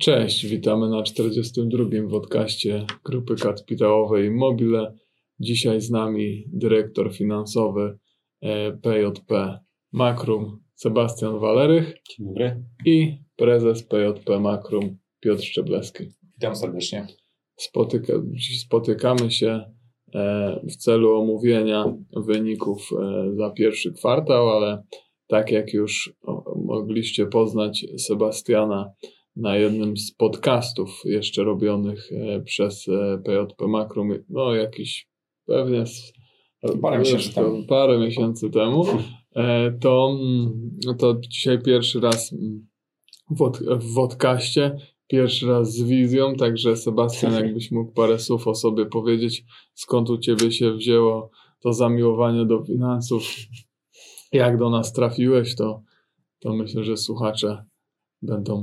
Cześć, witamy na 42. podcaście Grupy Kapitałowej Mobile. Dzisiaj z nami dyrektor finansowy PJP Makrum Sebastian Walerych Dzień dobry. i prezes PJP Makrum Piotr Szczebleski. Witam serdecznie. Spotyka, spotykamy się e, w celu omówienia wyników e, za pierwszy kwartał, ale tak jak już mogliście poznać Sebastiana na jednym z podcastów jeszcze robionych e, przez PJP Makrum, no jakiś pewnie z, parę miesięcy temu. Parę miesięcy temu to, mm, to dzisiaj pierwszy raz mm, w, od, w podcaście pierwszy raz z wizją, także Sebastian, jakbyś mógł parę słów o sobie powiedzieć, skąd u ciebie się wzięło to zamiłowanie do finansów, jak do nas trafiłeś, to, to myślę, że słuchacze będą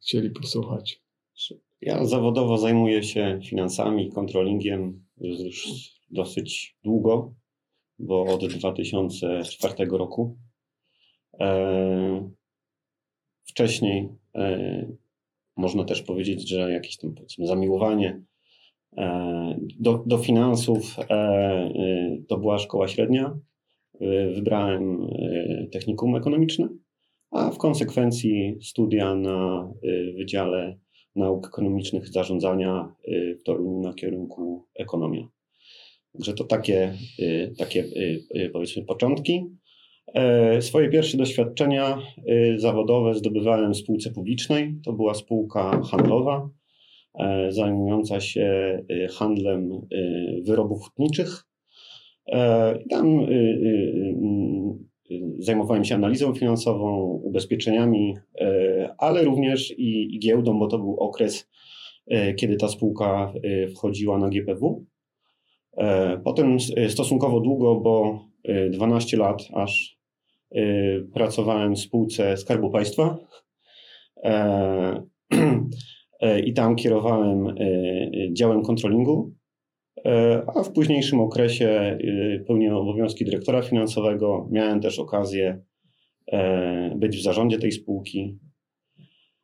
chcieli posłuchać. Ja zawodowo zajmuję się finansami, kontrolingiem już dosyć długo, bo od 2004 roku. E, wcześniej e, można też powiedzieć, że jakieś tam powiedzmy zamiłowanie e, do, do finansów to była szkoła średnia. Wybrałem technikum ekonomiczne, a w konsekwencji studia na Wydziale Nauk Ekonomicznych Zarządzania w Toruniu na kierunku ekonomia. Także to takie, takie powiedzmy początki. E, swoje pierwsze doświadczenia e, zawodowe zdobywałem w spółce publicznej. To była spółka handlowa e, zajmująca się handlem wyrobów hutniczych. Tam zajmowałem się analizą finansową, ubezpieczeniami, ale również i, i giełdą, bo to był okres, kiedy ta spółka wchodziła na GPW. Potem stosunkowo długo, bo 12 lat aż pracowałem w spółce Skarbu Państwa e, e, i tam kierowałem e, działem kontrolingu, a w późniejszym okresie pełniłem obowiązki dyrektora finansowego. Miałem też okazję być w zarządzie tej spółki.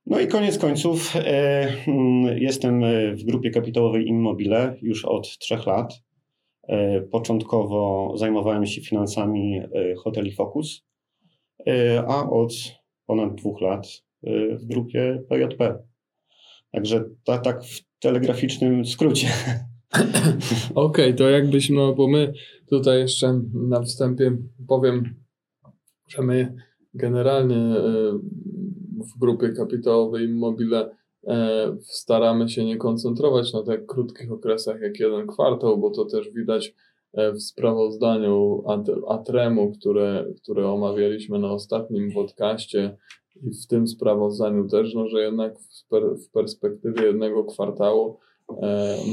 No i koniec końców mm, jestem w grupie kapitałowej Immobile już od trzech lat. Początkowo zajmowałem się finansami hoteli Focus, E, a od ponad dwóch lat e, w grupie PJP. Także tak, tak w telegraficznym skrócie. Okej, okay, to jakbyś, no bo my tutaj jeszcze na wstępie powiem, że my generalnie e, w grupie kapitałowej Immobile staramy się nie koncentrować na tak krótkich okresach jak jeden kwartał, bo to też widać E, w sprawozdaniu Atremu, które, które omawialiśmy na ostatnim podcaście i w tym sprawozdaniu też, no, że jednak w, per, w perspektywie jednego kwartału, e,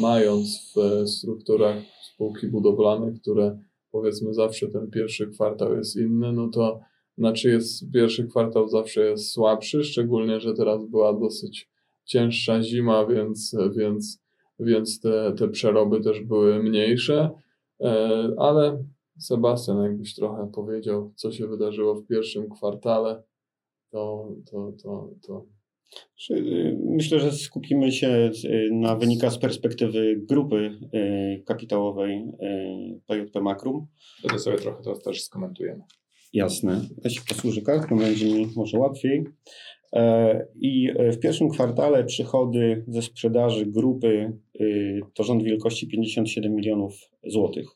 mając w strukturach spółki budowlane, które powiedzmy zawsze ten pierwszy kwartał jest inny, no to znaczy jest pierwszy kwartał zawsze jest słabszy, szczególnie, że teraz była dosyć cięższa zima, więc, więc, więc te, te przeroby też były mniejsze. E, ale Sebastian, jakbyś trochę powiedział, co się wydarzyło w pierwszym kwartale, to. to, to, to... Y, myślę, że skupimy się y, na wynikach z perspektywy grupy y, kapitałowej PJP Makrum. Wtedy sobie trochę to też skomentujemy. Jasne. Ja się posłużę kartką, będzie mi może łatwiej. E, I w pierwszym kwartale przychody ze sprzedaży grupy to rząd wielkości 57 milionów złotych.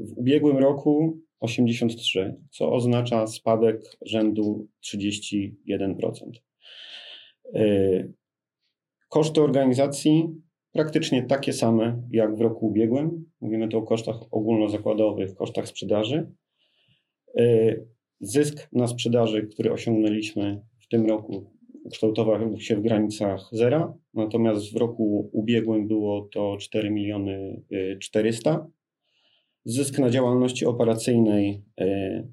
W ubiegłym roku 83, co oznacza spadek rzędu 31%. E, koszty organizacji praktycznie takie same jak w roku ubiegłym. Mówimy tu o kosztach ogólnozakładowych, kosztach sprzedaży. E, zysk na sprzedaży, który osiągnęliśmy w tym roku, kształtował się w granicach zera, natomiast w roku ubiegłym było to 4 miliony 400. Zysk na działalności operacyjnej, y,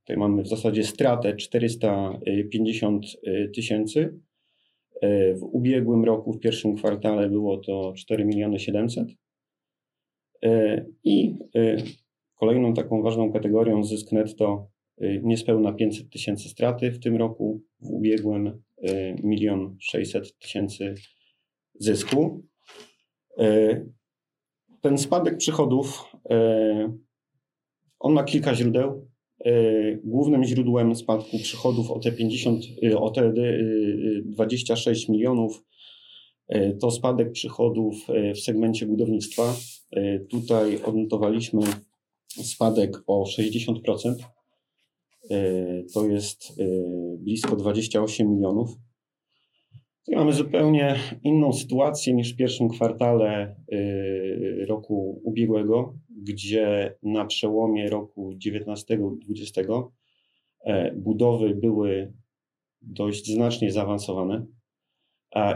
tutaj mamy w zasadzie stratę 450 tysięcy. Y, w ubiegłym roku, w pierwszym kwartale było to 4 miliony 700. Y, I kolejną taką ważną kategorią zysk netto niespełna 500 tysięcy straty w tym roku, w ubiegłym milion 600 tysięcy zysku. E, ten spadek przychodów, e, on ma kilka źródeł. Głównym źródłem spadku przychodów o te 50, o te 26 milionów to spadek przychodów w segmencie budownictwa. Tutaj odnotowaliśmy spadek o 60%. To jest blisko 28 milionów. Tutaj mamy zupełnie inną sytuację niż w pierwszym kwartale roku ubiegłego, gdzie na przełomie roku 19 i 20 e, budowy były dość znacznie zaawansowane.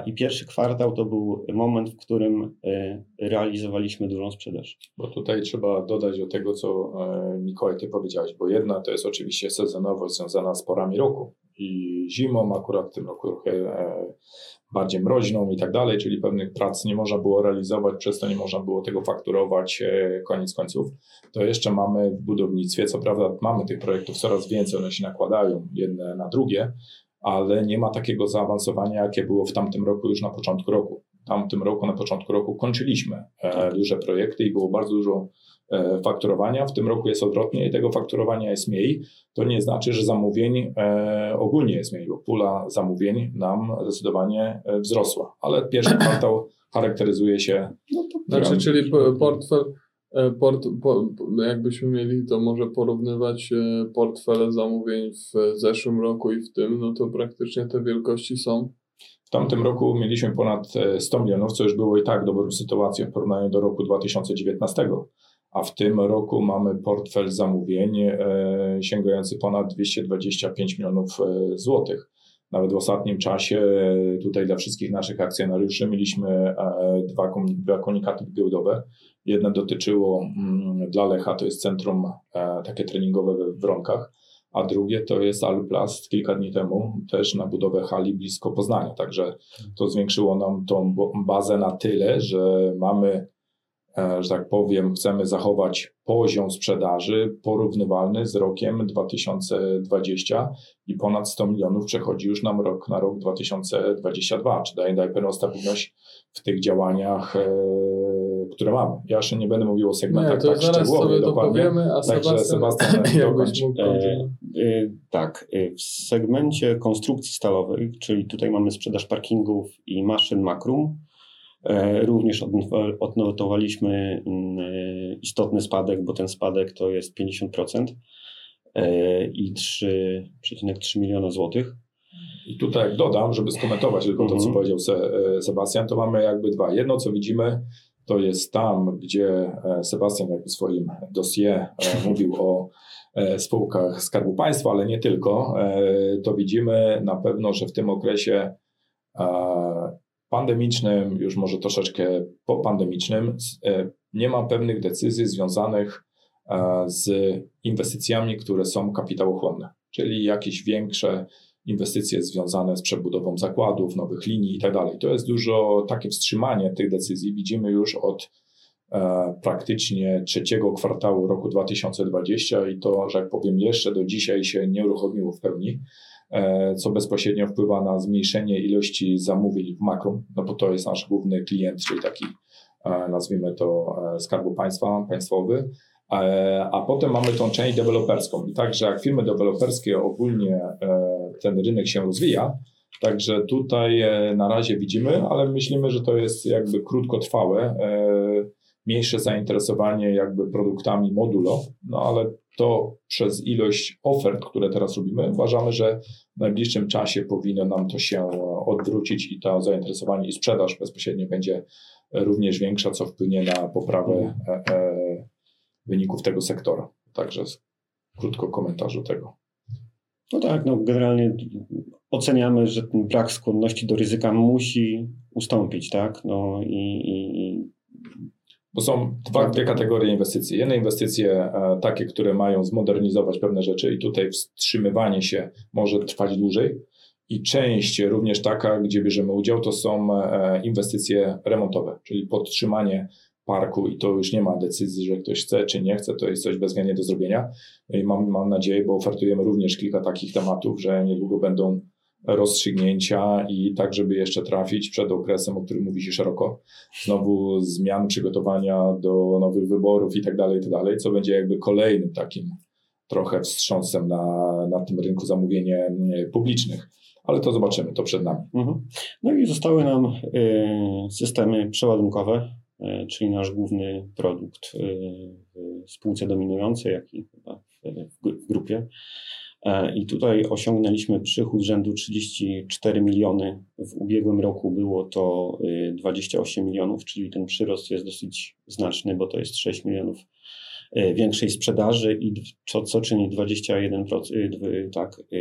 I pierwszy kwartał to był moment, w którym e, realizowaliśmy dużą sprzedaż. Bo tutaj trzeba dodać do tego, co e, Mikołaj, ty powiedziałeś, bo jedna to jest oczywiście sezonowość związana z porami roku i zimą, akurat w tym roku trochę e, bardziej mroźną i tak dalej, czyli pewnych prac nie można było realizować, przez to nie można było tego fakturować koniec końców. To jeszcze mamy w budownictwie, co prawda mamy tych projektów coraz więcej, one się nakładają jedne na drugie, ale nie ma takiego zaawansowania, jakie było w tamtym roku już na początku roku. W tamtym roku, na początku roku kończyliśmy e, duże projekty i było bardzo dużo e, fakturowania. W tym roku jest odwrotnie i tego fakturowania jest mniej. To nie znaczy, że zamówień e, ogólnie jest mniej, bo pula zamówień nam zdecydowanie wzrosła, ale pierwszy kwartał charakteryzuje się. No to znaczy, czyli portfel port, po, jakbyśmy mieli to może porównywać e, portfele zamówień w zeszłym roku i w tym, no to praktycznie te wielkości są. W tamtym roku mieliśmy ponad 100 e, milionów, co już było i tak dobrą sytuacją w porównaniu do roku 2019. A w tym roku mamy portfel zamówień e, sięgający ponad 225 milionów złotych. Nawet w ostatnim czasie tutaj dla wszystkich naszych akcjonariuszy mieliśmy dwa, dwa komunikaty giełdowe. Jedno dotyczyło mm, dla Lecha, to jest centrum e, takie treningowe we Wronkach, a drugie to jest Aluplast kilka dni temu też na budowę hali blisko Poznania. Także to zwiększyło nam tą bazę na tyle, że mamy E, że tak powiem, chcemy zachować poziom sprzedaży porównywalny z rokiem 2020 i ponad 100 milionów przechodzi już nam rok na rok 2022. Czy daje, daje pewną stabilność w tych działaniach, e, które mamy. Ja jeszcze nie będę mówił o segmentach nie, tak szczegółowo, dokładnie. Powiemy, a Także Sebastian, Sebastian e, e, Tak, e, w segmencie konstrukcji stalowej, czyli tutaj mamy sprzedaż parkingów i maszyn Makrum, E, również odnotowaliśmy mm, e, istotny spadek, bo ten spadek to jest 50% e, i 3,3 miliona złotych. I tutaj dodam, żeby skomentować tylko to, co mhm. powiedział Sebastian, to mamy jakby dwa. Jedno, co widzimy, to jest tam, gdzie Sebastian jakby w swoim dossier mówił o spółkach Skarbu Państwa, ale nie tylko. To widzimy na pewno, że w tym okresie pandemicznym, już może troszeczkę popandemicznym, e, nie ma pewnych decyzji związanych e, z inwestycjami, które są kapitałochłonne, czyli jakieś większe inwestycje związane z przebudową zakładów, nowych linii tak dalej. To jest dużo takie wstrzymanie tych decyzji. Widzimy już od e, praktycznie trzeciego kwartału roku 2020 i to, że jak powiem, jeszcze do dzisiaj się nie uruchomiło w pełni. E, co bezpośrednio wpływa na zmniejszenie ilości zamówień w makro, no bo to jest nasz główny klient, czyli taki e, nazwijmy to e, Skarbu Państwa, państwowy. A potem mamy tą część deweloperską. I także jak firmy deweloperskie ogólnie ten rynek się rozwija, Także tutaj na razie widzimy, ale myślimy, że to jest jakby krótkotrwałe, mniejsze zainteresowanie jakby produktami modulo, no ale to przez ilość ofert, które teraz robimy, uważamy, że w najbliższym czasie powinno nam to się odwrócić i to zainteresowanie i sprzedaż bezpośrednio będzie również większa, co wpłynie na poprawę e, e, wyników tego sektora. Także krótko komentarzu tego. No tak, no generalnie oceniamy, że ten brak skłonności do ryzyka musi ustąpić, tak? No i, i bo są dwa, dwie kategorie inwestycji. Jedne inwestycje e, takie, które mają zmodernizować pewne rzeczy i tutaj wstrzymywanie się może trwać dłużej. I część również taka, gdzie bierzemy udział, to są e, inwestycje remontowe, czyli podtrzymanie parku i to już nie ma decyzji, że ktoś chce czy nie chce, to jest coś bezwzględnie do zrobienia. No i mam, mam nadzieję, bo ofertujemy również kilka takich tematów, że niedługo będą rozstrzygnięcia i tak, żeby jeszcze trafić przed okresem, o którym mówi się szeroko, znowu zmian, przygotowania do nowych wyborów i tak dalej, i tak dalej, co będzie jakby kolejnym takim trochę wstrząsem na, na tym rynku zamówień e, publicznych. Ale to zobaczymy, to przed nami. Mhm. No i zostały nam y, systemy przeładunkowe, y, czyli nasz główny produkt y, w spółce dominującej, jak i chyba w, w grupie. E, I tutaj osiągnęliśmy przychód rzędu 34 miliony. W ubiegłym roku było to 28 milionów, czyli ten przyrost jest dosyć znaczny, bo to jest 6 milionów E, większej sprzedaży i co, co czyni 21%, e, tak, e,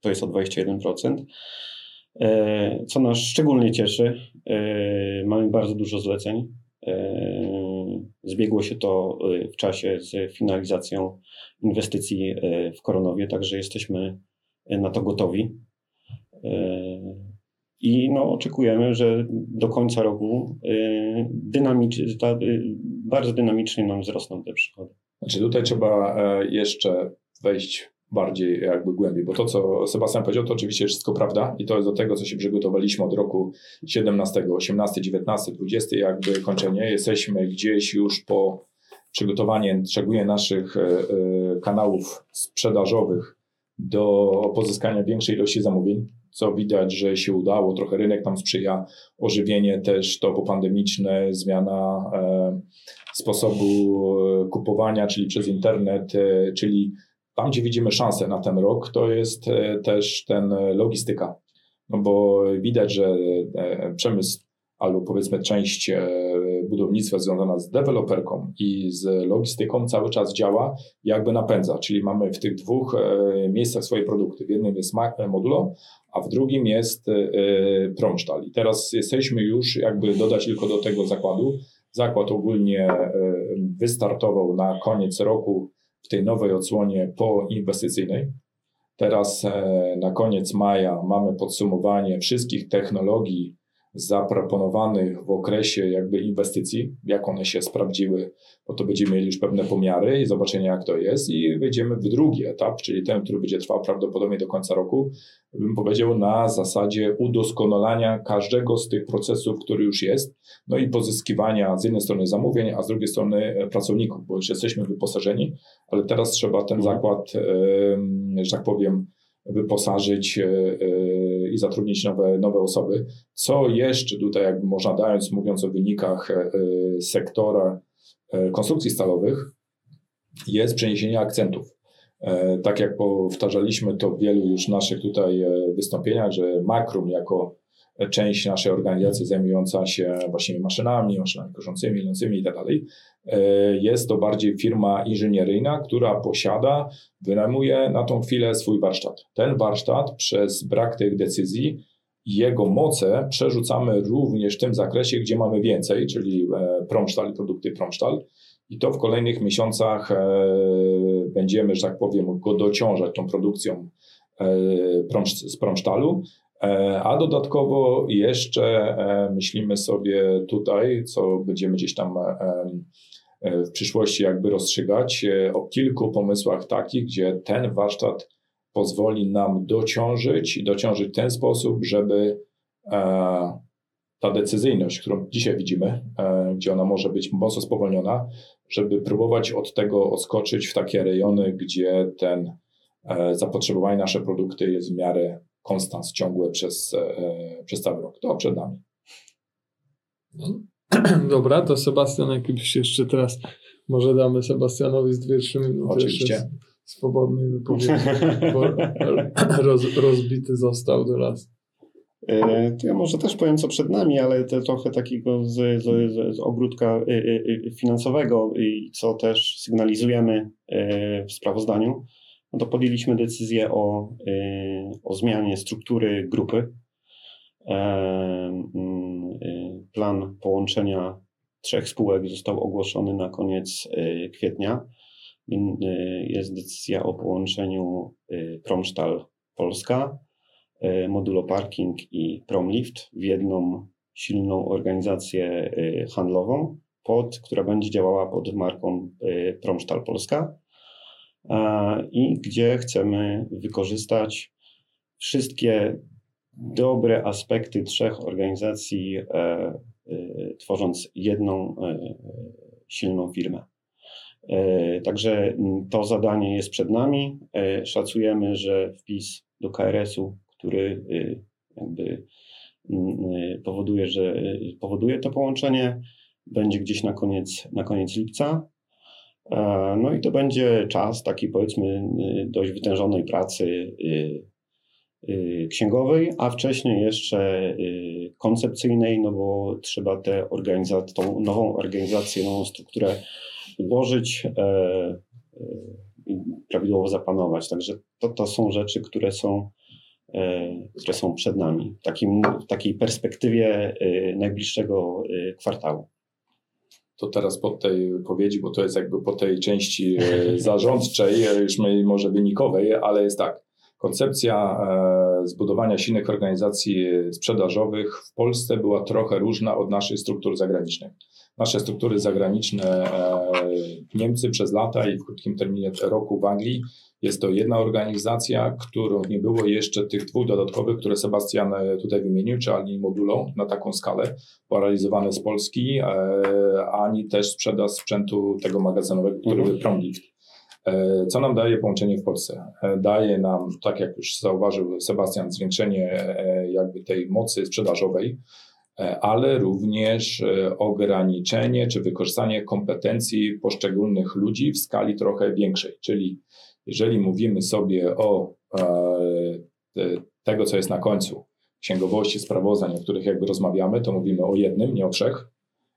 to jest o 21%. Co nas szczególnie cieszy, mamy bardzo dużo zleceń. Zbiegło się to w czasie z finalizacją inwestycji w Koronowie, także jesteśmy na to gotowi. I no, oczekujemy, że do końca roku y, dynamicz, y, bardzo dynamicznie nam wzrosną te przychody. Znaczy tutaj trzeba e, jeszcze wejść bardziej jakby głębiej, bo to, co Sebastian powiedział, to oczywiście wszystko prawda i to jest do tego, co się przygotowaliśmy od roku 17, 18, 19, 20, jakby kończenie. Jesteśmy gdzieś już po przygotowaniu szczególnie naszych e, e, kanałów sprzedażowych do pozyskania większej ilości zamówień co widać, że się udało. Trochę rynek tam sprzyja, ożywienie też to popandemiczne, zmiana e, sposobu kupowania, czyli przez internet, czyli tam, gdzie widzimy szansę na ten rok, to jest e, też ten e, logistyka. No bo widać, że e, przemysł albo powiedzmy część budownictwa związana z deweloperką i z logistyką cały czas działa, jakby napędza. Czyli mamy w tych dwóch miejscach swoje produkty. W jednym jest modulo, a w drugim jest Promsztal. I teraz jesteśmy już, jakby dodać tylko do tego zakładu. Zakład ogólnie wystartował na koniec roku w tej nowej odsłonie poinwestycyjnej. Teraz e, na koniec maja mamy podsumowanie wszystkich technologii zaproponowanych w okresie jakby inwestycji, jak one się sprawdziły, bo to będziemy mieli już pewne pomiary i zobaczenie jak to jest i wejdziemy w drugi etap, czyli ten, który będzie trwał prawdopodobnie do końca roku, bym powiedział na zasadzie udoskonalania każdego z tych procesów, który już jest, no i pozyskiwania z jednej strony zamówień, a z drugiej strony pracowników, bo już jesteśmy wyposażeni, ale teraz trzeba ten mhm. zakład, że tak powiem, wyposażyć e, e, i zatrudnić nowe, nowe osoby. Co jeszcze tutaj, jakby można dając, mówiąc o wynikach e, sektora konstrukcji stalowych, jest przeniesienie akcentów. Tak jak powtarzaliśmy to w wielu już naszych tutaj wystąpieniach, że Makrum jako część naszej organizacji zajmująca się właśnie maszynami, maszynami korzącymi, milącymi i tak dalej, e, jest to bardziej firma inżynieryjna, która posiada, wynajmuje na tą chwilę swój warsztat. Ten warsztat przez brak tych decyzji jego moce przerzucamy również w tym zakresie, gdzie mamy więcej, czyli e, promsztal i produkty promsztal. I to w kolejnych miesiącach e, będziemy, że tak powiem, go dociążać tą produkcją z promsztalu. E, a dodatkowo jeszcze e, myślimy sobie tutaj, co będziemy gdzieś tam e, w przyszłości jakby rozstrzygać, o kilku pomysłach takich, gdzie ten warsztat pozwoli nam dociążyć i dociążyć w ten sposób, żeby ta decyzyjność, którą dzisiaj widzimy, gdzie ona może być mocno spowolniona, żeby próbować od tego odskoczyć w takie rejony, gdzie ten zapotrzebowanie nasze produkty jest w miarę konstans ciągłe przez, e, przez cały rok. To przed nami. Dobra, to Sebastian, jakbyś jeszcze teraz może damy Sebastianowi z dwie, trzy minuty Oczywiście. swobodnej wypowiedzi, bo roz, rozbity został teraz. E, to ja może też powiem, co przed nami, ale to trochę takiego z, z, z ogródka e, finansowego i co też sygnalizujemy w sprawozdaniu no to podjęliśmy decyzję o, y, o zmianie struktury grupy. E, mm, y, plan połączenia trzech spółek został ogłoszony na koniec y, kwietnia. Jest decyzja o połączeniu Promstal Polska, Modulo Parking i Promlift w jedną silną organizację handlową, pod, która będzie działała pod marką Promstal Polska i gdzie chcemy wykorzystać wszystkie dobre aspekty trzech organizacji, tworząc jedną silną firmę. Także to zadanie jest przed nami. Szacujemy, że wpis do KRS-u, który jakby powoduje, że powoduje to połączenie, będzie gdzieś na koniec, na koniec lipca. E, no i to będzie czas takiej powiedzmy y, dość wytężonej pracy y, y, księgowej, a wcześniej jeszcze koncepcyjnej, no bo trzeba tę tą nową organizację, nową strukturę ułożyć e, e, i prawidłowo zapanować. Także to, to są rzeczy, które są, które są przed nami w, takim, w takiej perspektywie najbliższego kwartału to teraz po tej wypowiedzi, bo to jest jakby po tej części e, zarządczej, już może wynikowej, ale jest tak. Koncepcja e, zbudowania silnych organizacji sprzedażowych w Polsce była trochę różna od naszych struktur zagranicznych. Nasze struktury zagraniczne, e, Niemcy przez lata i w krótkim terminie roku w Anglii, jest to jedna organizacja, którą nie było jeszcze tych dwóch dodatkowych, które Sebastian e, tutaj wymienił, czy ani modulo na taką skalę, realizowane z Polski, e, ani też sprzedaż sprzętu tego magazynowego, który mhm. był Promlift. E, co nam daje połączenie w Polsce? Daje nam, tak jak już zauważył Sebastian, zwiększenie jakby tej mocy sprzedażowej, ale również ograniczenie czy wykorzystanie kompetencji poszczególnych ludzi w skali trochę większej, czyli jeżeli mówimy sobie o e, tego, co jest na końcu, księgowości, sprawozdań, o których jakby rozmawiamy, to mówimy o jednym, nie o trzech.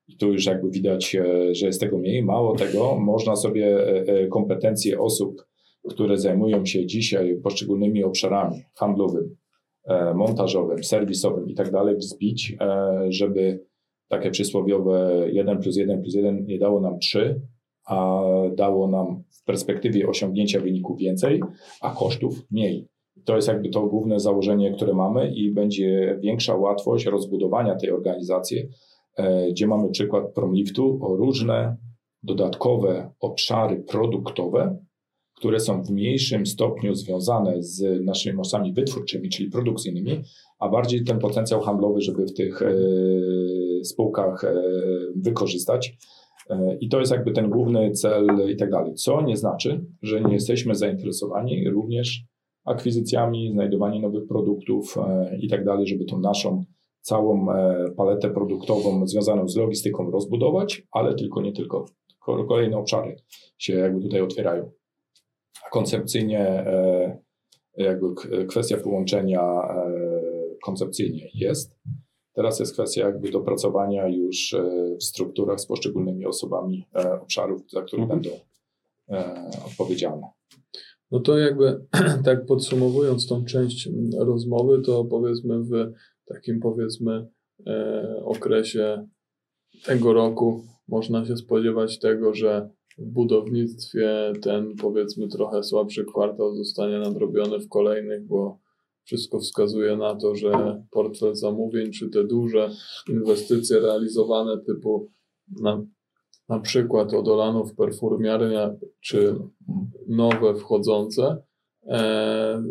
I tu już jakby widać, e, że jest tego mniej. Mało tego, można sobie e, kompetencje osób, które zajmują się dzisiaj poszczególnymi obszarami handlowym, montażowym, serwisowym i tak dalej, wzbić, żeby takie przysłowiowe 1 plus 1 plus 1 nie dało nam 3, a dało nam w perspektywie osiągnięcia wyniku więcej, a kosztów mniej. To jest jakby to główne założenie, które mamy i będzie większa łatwość rozbudowania tej organizacji, e, gdzie mamy przykład Promliftu o różne dodatkowe obszary produktowe, które są w mniejszym stopniu związane z naszymi mocami wytwórczymi, czyli produkcyjnymi, a bardziej ten potencjał handlowy, żeby w tych e, spółkach e, wykorzystać. E, I to jest jakby ten główny cel i tak dalej. Co nie znaczy, że nie jesteśmy zainteresowani również akwizycjami, znajdowaniem nowych produktów e, i tak dalej, żeby tą naszą całą e, paletę produktową związaną z logistyką rozbudować, ale tylko nie tylko. Kolejne obszary się jakby tutaj otwierają. A koncepcyjnie jakby kwestia połączenia koncepcyjnie jest. Teraz jest kwestia jakby dopracowania już e, w strukturach z poszczególnymi osobami e, obszarów, za które mhm. będą e, odpowiedzialne. No to jakby tak podsumowując tą część rozmowy, to powiedzmy w takim powiedzmy okresie tego roku można się spodziewać tego, że w budownictwie ten powiedzmy trochę słabszy kwartał zostanie nadrobiony w kolejnych, bo wszystko wskazuje na to, że portfel zamówień, czy te duże inwestycje realizowane typu na, na przykład od Olanów perfumiarnia, czy nowe wchodzące, e,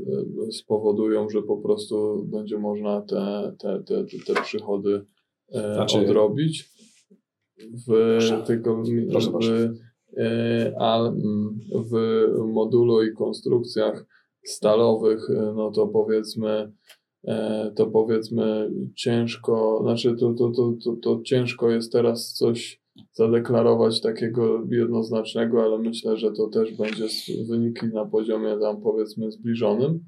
spowodują, że po prostu będzie można te, te, te, te przychody e, znaczy, odrobić. W, proszę, tylko, proszę, w, e, w modulu i konstrukcjach stalowych, e, no to powiedzmy, e, to powiedzmy ciężko, znaczy to, to, to, to, to ciężko jest teraz coś zadeklarować takiego jednoznacznego, ale myślę, że to też będzie wyniki na poziomie tam powiedzmy zbliżonym.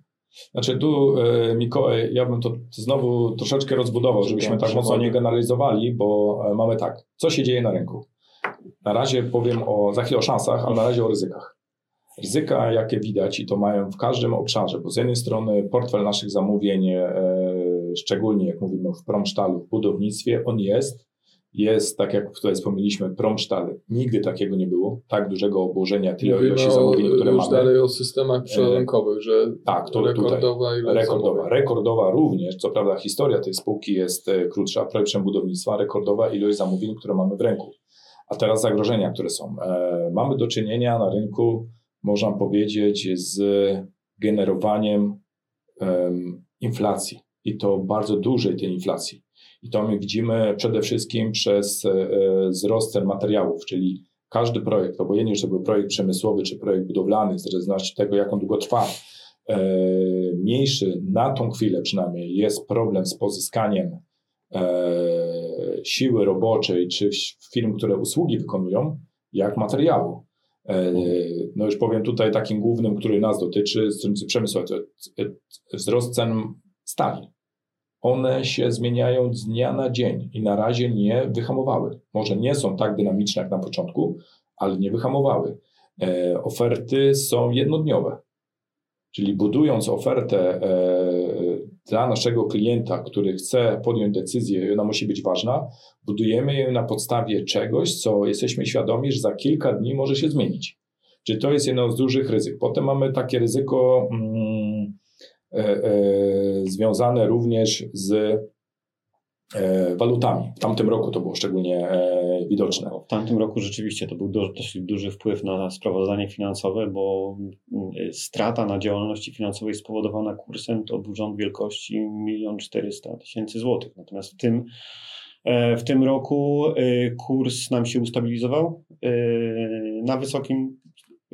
Znaczy tu e, Mikołaj, ja bym to znowu troszeczkę rozbudował, żebyśmy tak mocno nie generalizowali, bo mamy tak, co się dzieje na rynku. Na razie powiem o, za chwilę o szansach, ale na razie o ryzykach ryzyka, jakie widać i to mają w każdym obszarze, bo z jednej strony portfel naszych zamówień, e, szczególnie jak mówimy w promsztalu, w budownictwie, on jest, jest, tak jak tutaj wspomnieliśmy, promsztal. Nigdy takiego nie było, tak dużego obłożenia, tyle Mówimy ilości zamówień, które już mamy. dalej o systemach przelękowych, że tak, to rekordowa tutaj, rekordowa, zamówień. rekordowa również, co prawda historia tej spółki jest e, krótsza, projektem budownictwa, rekordowa ilość zamówień, które mamy w ręku. A teraz zagrożenia, które są. E, mamy do czynienia na rynku można powiedzieć, z generowaniem um, inflacji i to bardzo dużej tej inflacji. I to my widzimy przede wszystkim przez e, wzrost cen materiałów, czyli każdy projekt, obojętnie czy to był projekt przemysłowy czy projekt budowlany, zależności tego, jak on długo trwa, e, mniejszy na tą chwilę przynajmniej jest problem z pozyskaniem e, siły roboczej czy firm, które usługi wykonują, jak materiału. E, no już powiem tutaj takim głównym, który nas dotyczy, z przemysłu, to wzrost cen stali. One się zmieniają z dnia na dzień i na razie nie wyhamowały. Może nie są tak dynamiczne jak na początku, ale nie wyhamowały. E, oferty są jednodniowe. Czyli budując ofertę e, dla naszego klienta, który chce podjąć decyzję i ona musi być ważna, budujemy ją na podstawie czegoś, co jesteśmy świadomi, że za kilka dni może się zmienić. Czyli to jest jedno z dużych ryzyk. Potem mamy takie ryzyko mm, e, e, związane również z walutami. W tamtym roku to było szczególnie e, widoczne. W tamtym roku rzeczywiście to był dość duży wpływ na sprawozdanie finansowe, bo mm, strata na działalności finansowej spowodowana kursem to był rząd wielkości 1 400 tysięcy złotych. Natomiast w tym, e, w tym roku kurs nam się ustabilizował na wysokim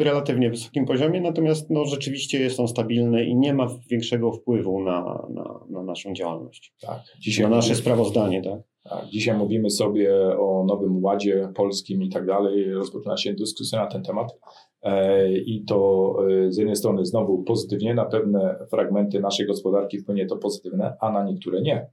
relatywnie wysokim poziomie, natomiast no, rzeczywiście jest on stabilny i nie ma większego wpływu na, na, na naszą działalność. Tak. Dzisiaj na nasze sprawozdanie. Tak? tak. Dzisiaj mówimy sobie o nowym ładzie polskim i tak dalej. Rozpoczyna się dyskusja na ten temat. E, I to e, z jednej strony znowu pozytywnie, na pewne fragmenty naszej gospodarki wpłynie to pozytywne, a na niektóre nie.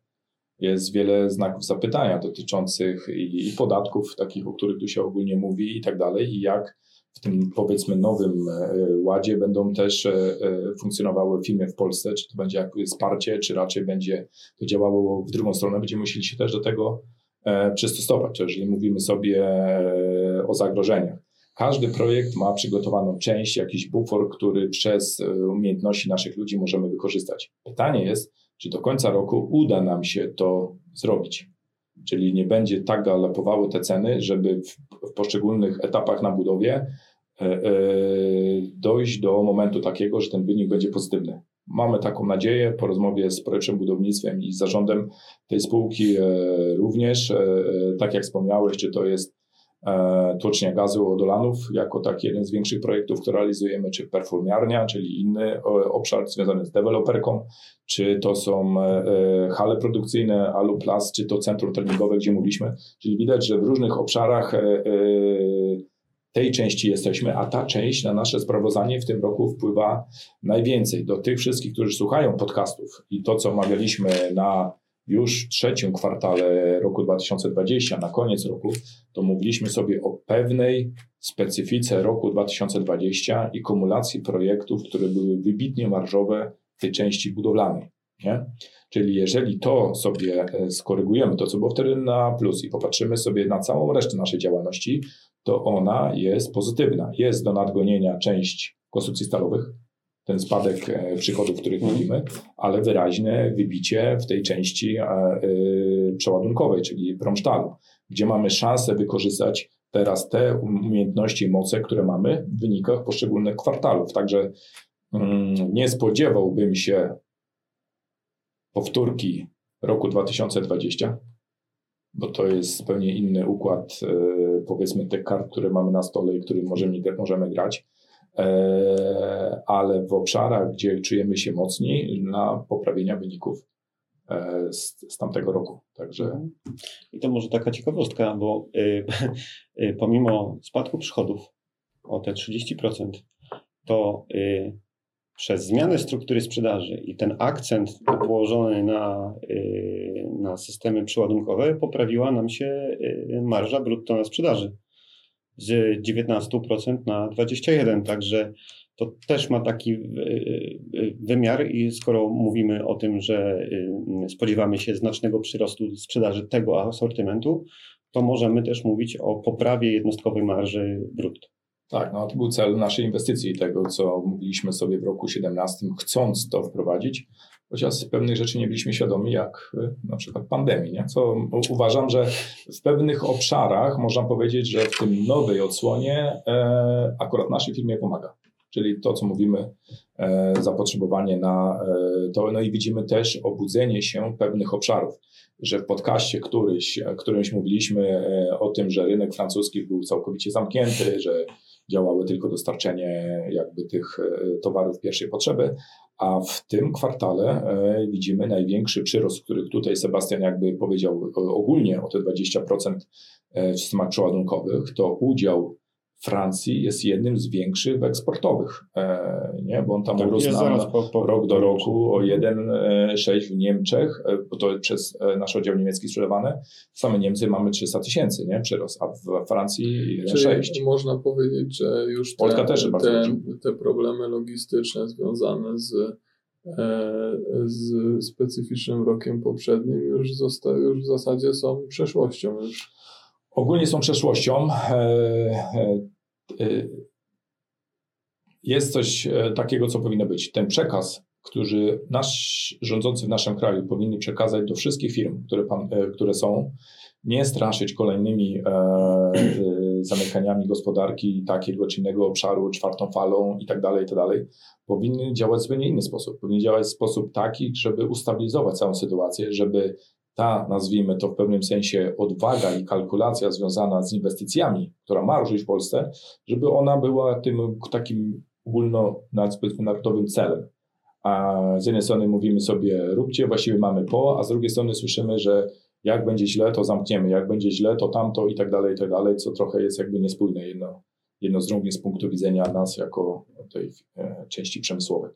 Jest wiele znaków zapytania dotyczących i, i podatków, takich, o których tu się ogólnie mówi, i tak dalej, i jak w tym powiedzmy nowym e, ładzie będą też e, e, funkcjonowały firmy w Polsce, czy to będzie jakby wsparcie, czy raczej będzie to działało w drugą stronę, będziemy musieli się też do tego przystosować, jeżeli mówimy sobie o zagrożeniach. Każdy projekt ma przygotowaną część, jakiś bufor, który przez umiejętności naszych ludzi możemy wykorzystać. Pytanie jest, czy do końca roku uda nam się to zrobić czyli nie będzie tak galopowały te ceny, żeby w, w poszczególnych etapach na budowie e, e, dojść do momentu takiego, że ten wynik będzie pozytywny. Mamy taką nadzieję po rozmowie z projektem budownictwem i zarządem tej spółki e, również, tak jak wspomniałeś, czy to jest tłocznia gazu Odolanów jako taki jeden z większych projektów, które realizujemy, czy performiarnia, czyli inny obszar związany z deweloperką, czy to są e, e, hale produkcyjne, Aluplast, czy to centrum treningowe, gdzie mówiliśmy. Czyli widać, że w różnych obszarach tej części jesteśmy, a ta część na nasze sprawozdanie w tym roku wpływa najwięcej. Do tych wszystkich, którzy słuchają podcastów i to, co omawialiśmy na już w trzecim kwartale roku 2020, na koniec roku, to mówiliśmy sobie o pewnej specyfice roku 2020 i kumulacji projektów, które były wybitnie marżowe w tej części budowlanej. Nie? Czyli jeżeli to sobie e, skorygujemy, to co było wtedy na plus i popatrzymy sobie na całą resztę naszej działalności, to ona jest pozytywna. Jest do nadgonienia część konstrukcji stalowych, ten spadek e, przychodów, których mhm. mówimy, ale wyraźne wybicie w tej części e, e, przeładunkowej, czyli promsztalu, gdzie mamy szansę wykorzystać teraz te umiejętności i moce, które mamy w wynikach poszczególnych kwartalów. Także mm, nie spodziewałbym się powtórki roku 2020, bo to jest zupełnie inny układ, powiedzmy, tych kart, które mamy na stole i których możemy, możemy grać. E, ale w obszarach, gdzie czujemy się mocniej na poprawienia wyników e, z, z tamtego roku. Także... I to może taka ciekawostka, bo y, y, pomimo spadku przychodów o te 30%, to y, przez zmianę struktury sprzedaży i ten akcent położony na, na systemy przyładunkowe poprawiła nam się marża brutto na sprzedaży z 19% na 21%. Także to też ma taki y, y, wymiar i skoro mówimy o tym, że y, spodziewamy się znacznego przyrostu sprzedaży tego asortymentu, to możemy też mówić o poprawie jednostkowej marży brutto. Tak, no to był cel naszej inwestycji, tego co mówiliśmy sobie w roku 2017, chcąc to wprowadzić, chociaż pewnych rzeczy nie byliśmy świadomi, jak y, na przykład pandemii, nie? co uważam, że w pewnych obszarach można powiedzieć, że w tym nowej odsłonie e, akurat naszej firmie pomaga. Czyli to, co mówimy zapotrzebowanie na to. No i widzimy też obudzenie się pewnych obszarów, że w podcaście któryś, którymś mówiliśmy o tym, że rynek francuski był całkowicie zamknięty, że działały tylko dostarczenie jakby tych towarów pierwszej potrzeby, a w tym kwartale e, widzimy największy przyrost, który tutaj Sebastian jakby powiedział ogólnie o te 20% e, w systemach przeładunkowych, to udział Francji jest jednym z większych eksportowych, e, nie? bo on tam tak, po, po, rok do roku o 1,6 w Niemczech, bo to przez nasz oddział niemiecki sprzedawane. Same Niemcy mamy 300 tysięcy nie? przyrost, a w Francji 1,6. Można powiedzieć, że już te, te, te problemy logistyczne związane z z specyficznym rokiem poprzednim już, zosta- już w zasadzie są przeszłością. Już ogólnie są przeszłością. E, e, e, jest coś takiego, co powinno być. Ten przekaz, który nasz rządzący w naszym kraju powinni przekazać do wszystkich firm, które, pan, które są, nie straszyć kolejnymi zamykaniami gospodarki takiego czy innego obszaru, czwartą falą i tak dalej, i tak. Powinny działać w zupełnie inny sposób. Powinny działać w sposób taki, żeby ustabilizować całą sytuację, żeby ta, nazwijmy to w pewnym sensie, odwaga i kalkulacja związana z inwestycjami, która ma ruszyć w Polsce, żeby ona była tym takim ogólnonarodowym celem. A z jednej strony mówimy sobie, róbcie, właściwie mamy po, a z drugiej strony słyszymy, że jak będzie źle, to zamkniemy, jak będzie źle, to tamto i tak dalej, i tak dalej, co trochę jest jakby niespójne jedno, jedno z drugim z punktu widzenia nas jako tej e, części przemysłowej.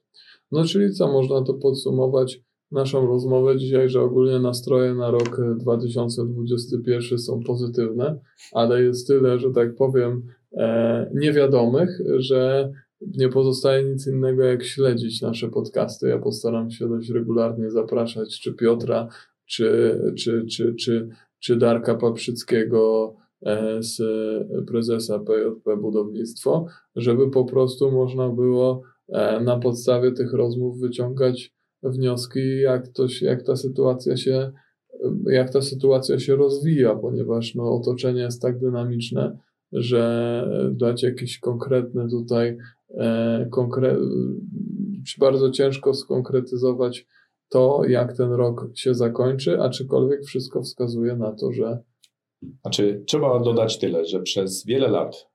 No czyli co, można to podsumować naszą rozmowę dzisiaj, że ogólnie nastroje na rok 2021 są pozytywne, ale jest tyle, że tak powiem, e, niewiadomych, że nie pozostaje nic innego jak śledzić nasze podcasty. Ja postaram się dość regularnie zapraszać czy Piotra, czy, czy, czy, czy, czy Darka Paprzyckiego e, z prezesa PJP Budownictwo, żeby po prostu można było e, na podstawie tych rozmów wyciągać wnioski, jak, to jak ta sytuacja się jak ta sytuacja się rozwija, ponieważ no, otoczenie jest tak dynamiczne, że dać jakieś konkretne tutaj, e, konkre... bardzo ciężko skonkretyzować to, jak ten rok się zakończy, aczkolwiek wszystko wskazuje na to, że. Znaczy, trzeba dodać tyle, że przez wiele lat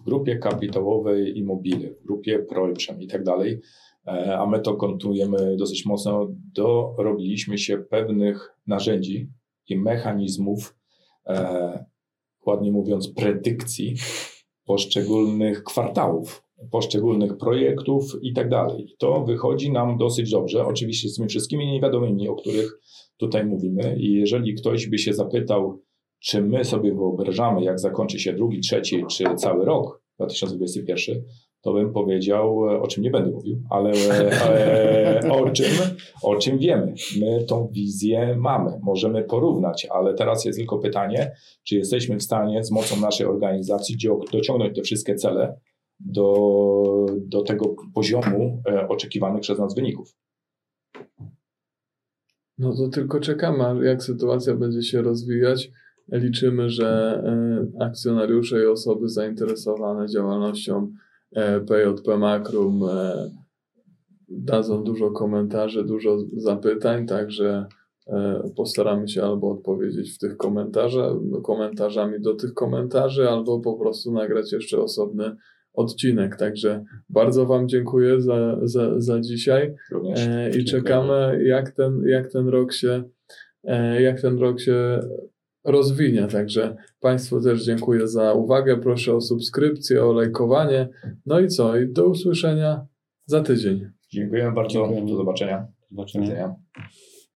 w grupie kapitałowej Immobile, w grupie Projprzem i tak dalej, a my to kontynuujemy dosyć mocno, dorobiliśmy się pewnych narzędzi i mechanizmów, e, ładnie mówiąc, predykcji poszczególnych kwartałów poszczególnych projektów i tak dalej. To wychodzi nam dosyć dobrze, oczywiście z tymi wszystkimi niewiadomymi, o których tutaj mówimy. I jeżeli ktoś by się zapytał, czy my sobie wyobrażamy, jak zakończy się drugi, trzeci czy cały rok 2021, to bym powiedział, o czym nie będę mówił, ale, ale o, czym, o czym wiemy. My tą wizję mamy, możemy porównać, ale teraz jest tylko pytanie, czy jesteśmy w stanie z mocą naszej organizacji dociągnąć te wszystkie cele, do, do tego poziomu e, oczekiwanych przez nas wyników. No to tylko czekamy, jak sytuacja będzie się rozwijać. Liczymy, że e, akcjonariusze i osoby zainteresowane działalnością e, PJP Makrum dadzą dużo komentarzy, dużo zapytań, także postaramy się albo odpowiedzieć w tych komentarzach, komentarzami do tych komentarzy, albo po prostu nagrać jeszcze osobny odcinek. Także bardzo Wam dziękuję za, za, za dzisiaj e, i czekamy, jak ten, jak ten rok się, e, jak ten rok się rozwinie. Także Państwu też dziękuję za uwagę. Proszę o subskrypcję, o lajkowanie. No i co? I do usłyszenia za tydzień. Dziękuję bardzo. Dziękuję. Do zobaczenia. Do zobaczenia.